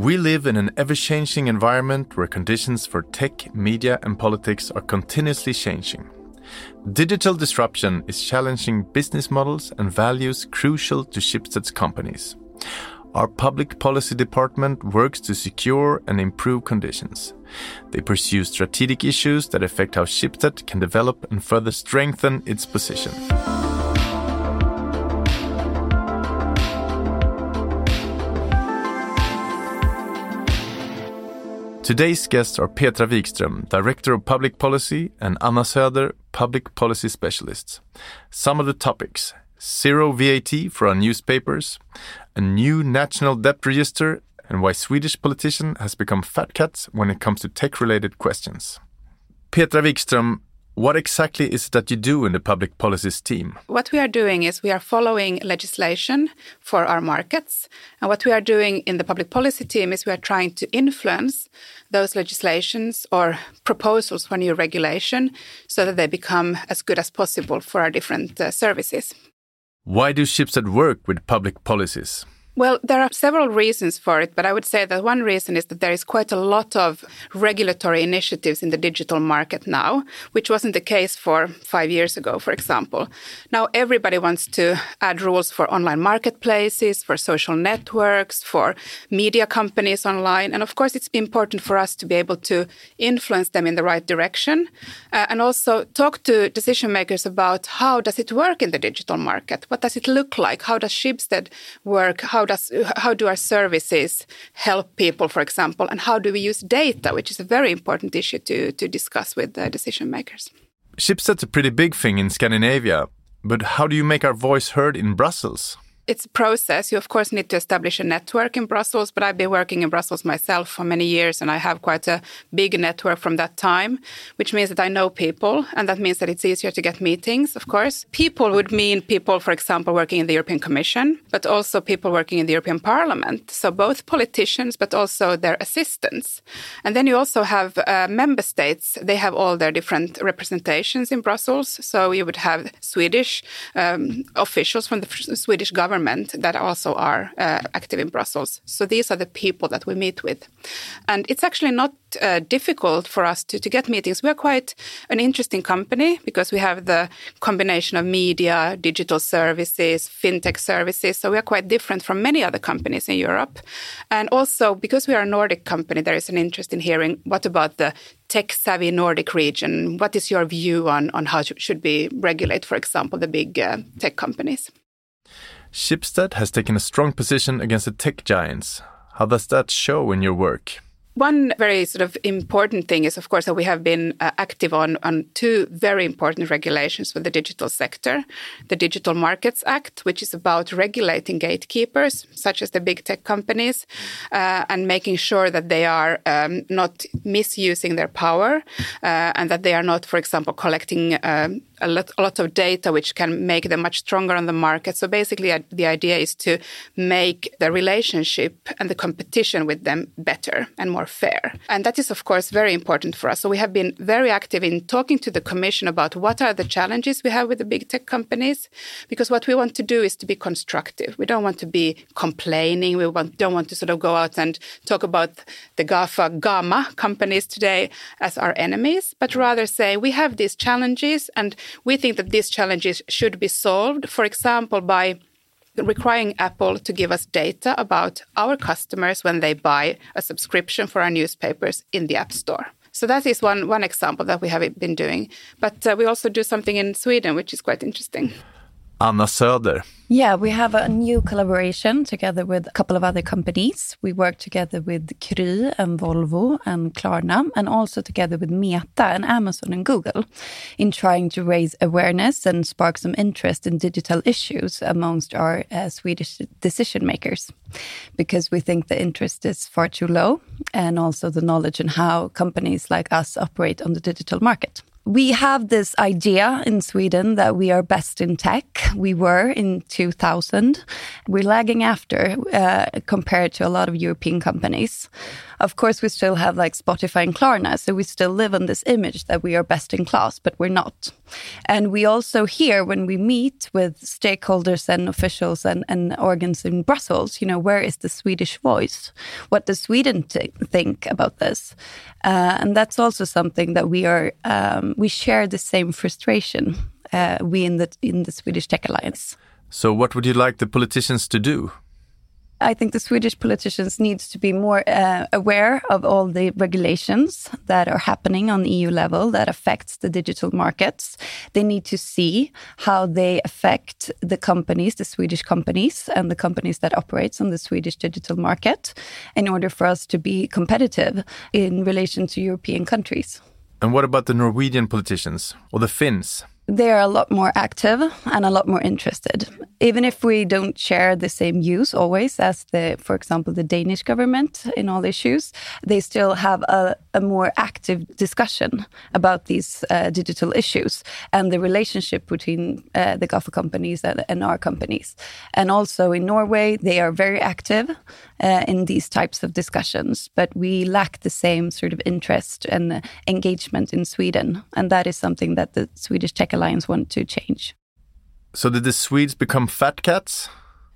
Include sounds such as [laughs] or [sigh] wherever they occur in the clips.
We live in an ever changing environment where conditions for tech, media, and politics are continuously changing. Digital disruption is challenging business models and values crucial to Schibsted's companies. Our public policy department works to secure and improve conditions. They pursue strategic issues that affect how Schibsted can develop and further strengthen its position. Today's guests are Petra Wikström, Director of Public Policy, and Anna Söder, Public Policy Specialist. Some of the topics zero VAT for our newspapers, a new national debt register, and why Swedish politicians has become fat cats when it comes to tech related questions. Petra Wikström, what exactly is it that you do in the public policies team? What we are doing is we are following legislation for our markets. And what we are doing in the public policy team is we are trying to influence those legislations or proposals for new regulation so that they become as good as possible for our different uh, services. Why do Schibsted work with public policies? Well, there are several reasons for it, but I would say that one reason is that there is quite a lot of regulatory initiatives in the digital market now, which wasn't the case for five years ago, for example. Now everybody wants to add rules for online marketplaces, for social networks, for media companies online. And of course, it's important for us to be able to influence them in the right direction uh, and also talk to decision makers about how does it work in the digital market? What does it look like? How does Schibsted work? How does how do our services help people, for example, and how do we use data, which is a very important issue to to discuss with the decision makers. Schibsted's a pretty big thing in Scandinavia, but how do you make our voice heard in Brussels? It's a process. You, of course, need to establish a network in Brussels, but I've been working in Brussels myself for many years and I have quite a big network from that time, which means that I know people and that means that it's easier to get meetings, of course. People would mean people, for example, working in the European Commission, but also people working in the European Parliament. So both politicians, but also their assistants. And then you also have uh, member states. They have all their different representations in Brussels. So you would have Swedish um, officials from the Swedish government that also are uh, active in Brussels. So these are the people that we meet with. And it's actually not uh, difficult for us to, to get meetings. We are quite an interesting company because we have the combination of media, digital services, fintech services. So we are quite different from many other companies in Europe. And also because we are a Nordic company, there is an interest in hearing what about the tech savvy Nordic region? What is your view on, on how should we regulate, for example, the big uh, tech companies? Schibsted has taken a strong position against the tech giants. How does that show in your work? One very sort of important thing is, of course, that we have been uh, active on, on two very important regulations for the digital sector. The Digital Markets Act, which is about regulating gatekeepers, such as the big tech companies, uh, and making sure that they are um, not misusing their power uh, and that they are not, for example, collecting um, a lot, a lot of data which can make them much stronger on the market. So basically, the idea is to make the relationship and the competition with them better and more fair. And that is, of course, very important for us. So we have been very active in talking to the Commission about what are the challenges we have with the big tech companies, because what we want to do is to be constructive. We don't want to be complaining. We want, don't want to sort of go out and talk about the GAFA Gamma companies today as our enemies, but rather say we have these challenges and we think that these challenges should be solved, for example, by requiring Apple to give us data about our customers when they buy a subscription for our newspapers in the App Store. So that is one, one example that we have been doing. But uh, we also do something in Sweden, which is quite interesting. Anna Söder. Yeah, we have a new collaboration together with a couple of other companies. We work together with Kry and Volvo and Klarna, and also together with Meta and Amazon and Google in trying to raise awareness and spark some interest in digital issues amongst our uh, Swedish decision makers. Because we think the interest is far too low, and also the knowledge in how companies like us operate on the digital market we have this idea in Sweden that we are best in tech. We were in 2000. We're lagging after uh, compared to a lot of European companies. Of course, we still have like Spotify and Klarna. So we still live on this image that we are best in class, but we're not. And we also hear when we meet with stakeholders and officials and, and organs in Brussels, you know, where is the Swedish voice? What does Sweden think about this? Uh, and that's also something that we are, um, we share the same frustration, uh, we in the, in the Swedish Tech Alliance. So, what would you like the politicians to do? I think the Swedish politicians needs to be more uh, aware of all the regulations that are happening on EU level that affects the digital markets. They need to see how they affect the companies, the Swedish companies, and the companies that operates on the Swedish digital market, in order for us to be competitive in relation to European countries. And what about the Norwegian politicians or the Finns? They are a lot more active and a lot more interested. Even if we don't share the same views always as the, for example, the Danish government in all issues, they still have a, a more active discussion about these uh, digital issues and the relationship between uh, the GAFA companies and, and, our companies. And also in Norway, they are very active uh, in these types of discussions, but we lack the same sort of interest and engagement in Sweden. And that is something that the Swedish Tech Alliance want to change. So did the Swedes become fat cats?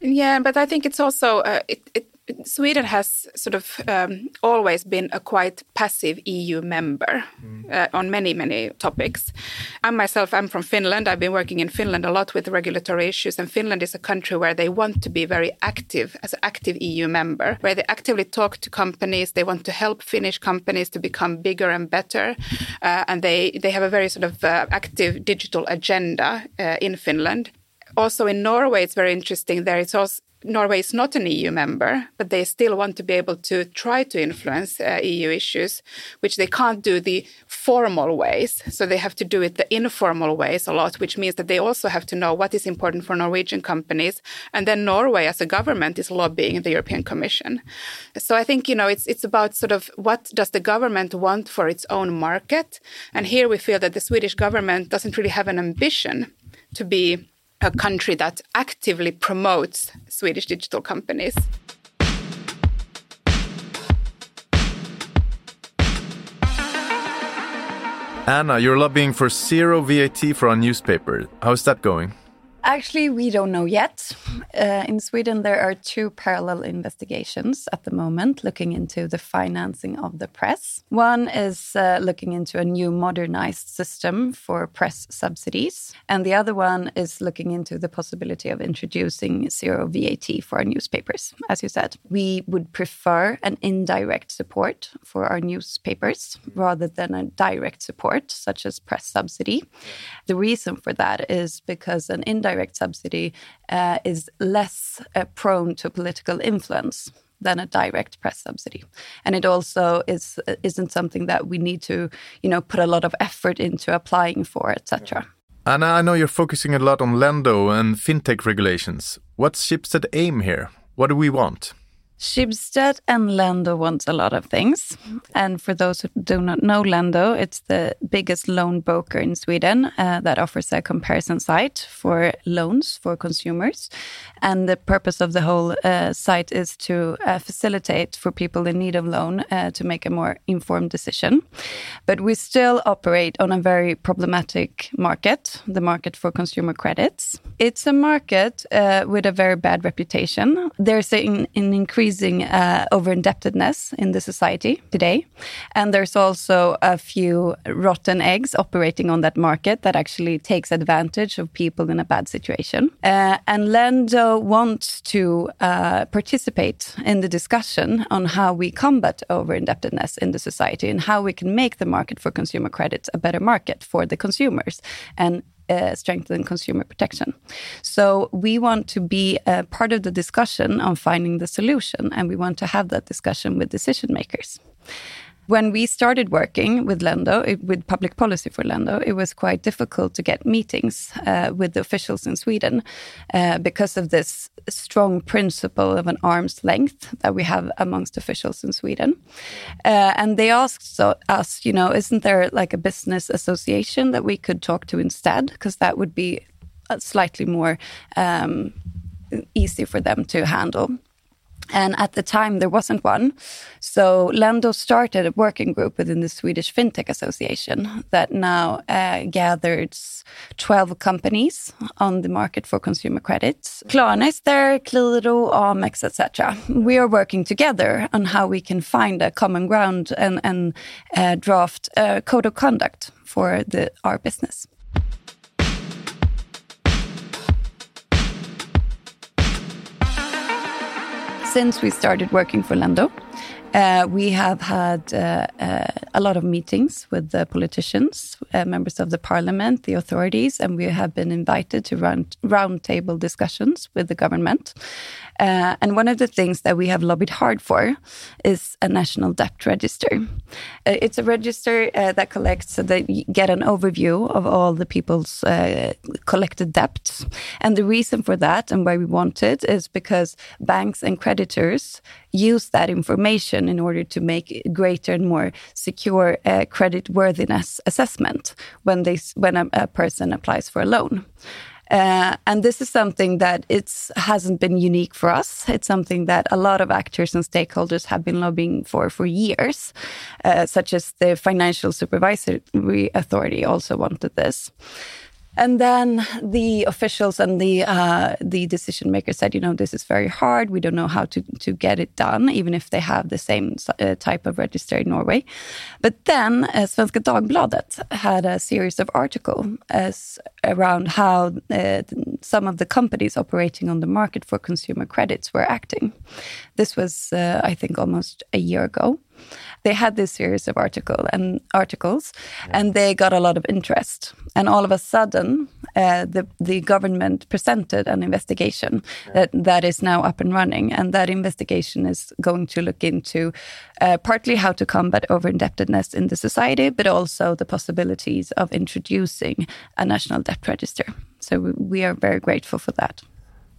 Yeah, but I think it's also uh, it, it Sweden has sort of um, always been a quite passive EU member mm. uh, on many, many topics. I myself, I'm from Finland. I've been working in Finland a lot with regulatory issues, and Finland is a country where they want to be very active as an active EU member, where they actively talk to companies. They want to help Finnish companies to become bigger and better, uh, and they they have a very sort of uh, active digital agenda uh, in Finland also in Norway, it's very interesting. There, it's also Norway is not an EU member, but they still want to be able to try to influence uh, EU issues, which they can't do the formal ways. So they have to do it the informal ways a lot, which means that they also have to know what is important for Norwegian companies. And then Norway as a government is lobbying the European Commission. So I think, you know, it's, it's about sort of what does the government want for its own market? And here we feel that the Swedish government doesn't really have an ambition to be a country that actively promotes Swedish digital companies. Anna, you're lobbying for zero VAT for our newspaper. How's that going? Actually, we don't know yet. Uh, in Sweden, there are two parallel investigations at the moment looking into the financing of the press. One is uh, looking into a new modernized system for press subsidies, and the other one is looking into the possibility of introducing zero VAT for our newspapers. As you said, we would prefer an indirect support for our newspapers rather than a direct support, such as press subsidy. The reason for that is because an indirect direct subsidy uh, is less uh, prone to political influence than a direct press subsidy and it also is isn't something that we need to you know put a lot of effort into applying for etc Anna, I know you're focusing a lot on Lendo and fintech regulations. What's Schibsted aim here? What do we want? Schibsted and Lendo wants a lot of things. And for those who do not know Lendo, it's the biggest loan broker in Sweden uh, that offers a comparison site for loans for consumers. And the purpose of the whole uh, site is to uh, facilitate for people in need of loan uh, to make a more informed decision. But we still operate on a very problematic market, the market for consumer credits. It's a market uh, with a very bad reputation. There's an, an increase increasing uh, over indebtedness in the society today. And there's also a few rotten eggs operating on that market that actually takes advantage of people in a bad situation. Uh, and Lendo wants to uh, participate in the discussion on how we combat over indebtedness in the society and how we can make the market for consumer credits a better market for the consumers. And uh, strengthen consumer protection. So we want to be part of the discussion on finding the solution, and we want to have that discussion with decision makers. When we started working with Lendo, with public policy for Lendo, it was quite difficult to get meetings uh, with the officials in Sweden uh, because of this strong principle of an arm's length that we have amongst officials in Sweden. Uh, and they asked so, us, you know, isn't there like a business association that we could talk to instead? Because that would be slightly more um, easy for them to handle. And at the time, there wasn't one. So Lendo started a working group within the Swedish FinTech Association that now uh, gathers 12 companies on the market for consumer credits. Klarna is there, Amex, etc. We are working together on how we can find a common ground and, and uh, draft a code of conduct for the, our business. Since we started working for Lendo, uh, we have had uh, uh, a lot of meetings with the politicians, uh, members of the parliament, the authorities, and we have been invited to round roundtable discussions with the government. Uh, and one of the things that we have lobbied hard for is a national debt register. Uh, it's a register that collects so that you get an overview of all the people's collected debts. And the reason for that and why we want it is because banks and creditors use that information in order to make greater and more secure uh, credit worthiness assessment when they when a, a person applies for a loan. Uh, and this is something that it hasn't been unique for us. It's something that a lot of actors and stakeholders have been lobbying for for years, uh, such as the Financial Supervisory Authority also wanted this. And then the officials and the uh, the decision makers said, you know, this is very hard. We don't know how to to get it done, even if they have the same uh, type of register in Norway. But then uh, Svenska Dagbladet had a series of articles around how uh, some of the companies operating on the market for consumer credits were acting. This was, uh, I think, almost a year ago they had this series of article and articles, yeah. and they got a lot of interest. And all of a sudden, uh, the the government presented an investigation that that is now up and running, and that investigation is going to look into uh, partly how to combat over indebtedness in the society, but also the possibilities of introducing a national debt register. So we are very grateful for that.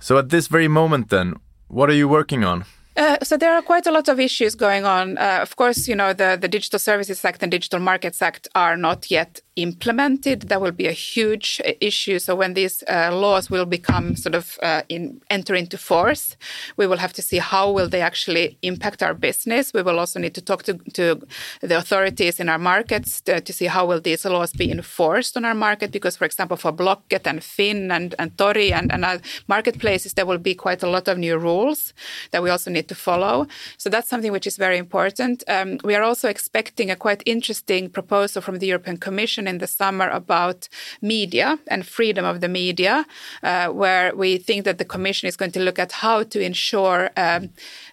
So at this very moment, then, what are you working on? Uh, so there are quite a lot of issues going on. Uh, of course, you know the, the Digital Services Act and Digital Markets Act are not yet implemented, that will be a huge issue. So when these uh, laws will become sort of uh, in, enter into force, we will have to see how will they actually impact our business. We will also need to talk to, to the authorities in our markets to, to, see how will these laws be enforced on our market. Because, for example, for Blocket and Finn and, and Tori and, and marketplaces, there will be quite a lot of new rules that we also need to follow. So that's something which is very important. Um, we are also expecting a quite interesting proposal from the European Commission in the summer about media and freedom of the media, uh, where we think that the Commission is going to look at how to ensure um,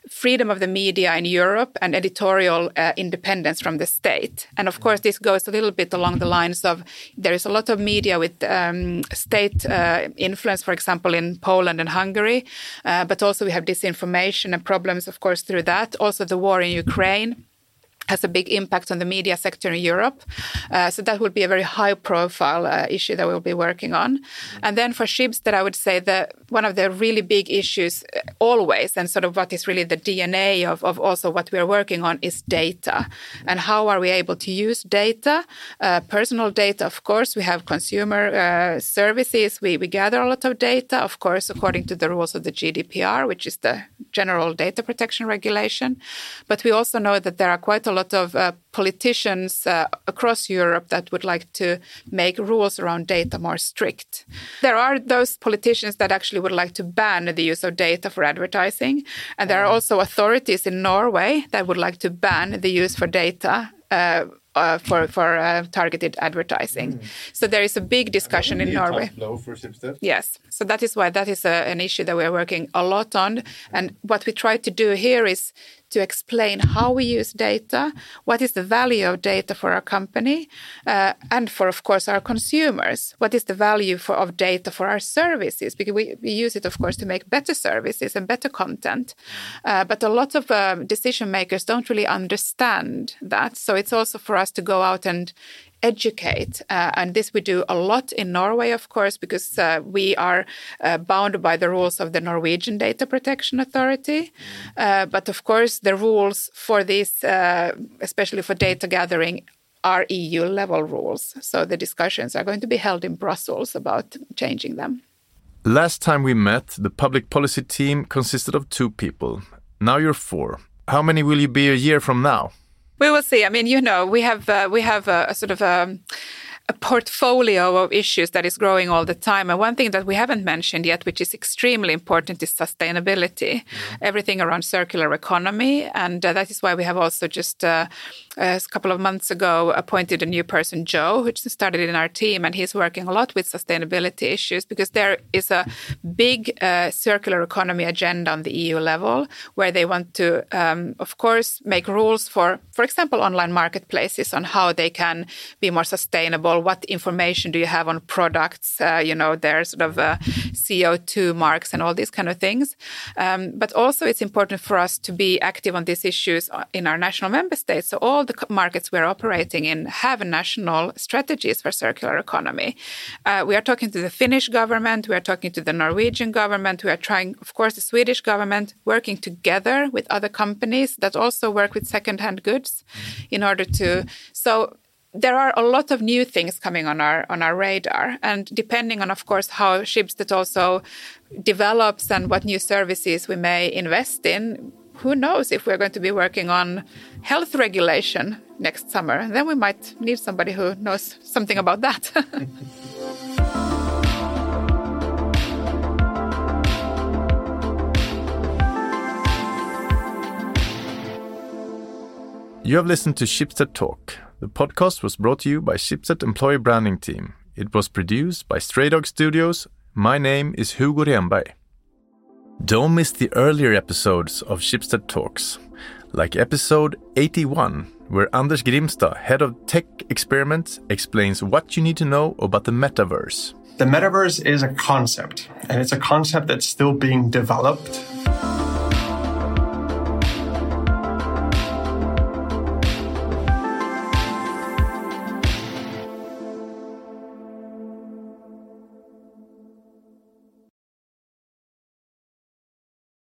freedom of the media in Europe and editorial uh, independence from the state. And of course, this goes a little bit along the lines of there is a lot of media with um, state uh, influence, for example, in Poland and Hungary, uh, but also we have disinformation and problems, of course, through that. Also, the war in Ukraine has a big impact on the media sector in Europe. Uh, so that will be a very high profile uh, issue that we'll be working on. And then for Schibsted, I would say that one of the really big issues uh, always, and sort of what is really the DNA of, of also what we are working on is data. And how are we able to use data? Uh, personal data, of course, we have consumer uh, services. We, we gather a lot of data, of course, according to the rules of the GDPR, which is the general data protection regulation. But we also know that there are quite a lot of uh, politicians uh, across Europe that would like to make rules around data more strict. There are those politicians that actually would like to ban the use of data for advertising. And there are also authorities in Norway that would like to ban the use for data. Uh, uh, for for uh, targeted advertising. Mm. So there is a big discussion in Norway. Yes, so that is why that is a, an issue that we are working a lot on. And what we try to do here is to explain how we use data, what is the value of data for our company, uh, and for, of course, our consumers. What is the value for, of data for our services? Because we, we use it, of course, to make better services and better content. Uh, but a lot of um, decision makers don't really understand that. So it's also for us to go out and educate. Uh, and this we do a lot in Norway, of course, because uh, we are uh, bound by the rules of the Norwegian Data Protection Authority. Uh, but of course, the rules for this, uh, especially for data gathering, are EU level rules. So the discussions are going to be held in Brussels about changing them. Last time we met, the public policy team consisted of two people Now you're four. How many will you be a year from now? We will see. I mean, you know, we have uh, we have a, a sort of um, a portfolio of issues that is growing all the time. And one thing that we haven't mentioned yet, which is extremely important, is sustainability, mm-hmm. everything around circular economy. And uh, that is why we have also just uh, a couple of months ago appointed a new person, Joe, who started in our team. And he's working a lot with sustainability issues because there is a big uh, circular economy agenda on the EU level where they want to, um, of course, make rules for, for example, online marketplaces on how they can be more sustainable what information do you have on products? Uh, you know, there's sort of uh, CO2 marks and all these kind of things. Um, but also, it's important for us to be active on these issues uh, in our national member states. So all the markets we're operating in have national strategies for circular economy. Uh, we are talking to the Finnish government. We are talking to the Norwegian government. We are trying, of course, the Swedish government, working together with other companies that also work with secondhand goods in order to. So there are a lot of new things coming on our on our radar. And depending on of course how Schibsted also develops and what new services we may invest in who knows if we're going to be working on health regulation next summer. Then we might need somebody who knows something about that. [laughs] You have listened to Schibsted Talk the podcast was brought to you by Schibsted Employee Branding Team. It was produced by Stray Dog Studios. My name is Hugo Renberg. Don't miss the earlier episodes of Schibsted Talks, like episode 81, where Anders Grimstad, head of tech experiments, explains what you need to know about the metaverse. The metaverse is a concept, and it's a concept that's still being developed.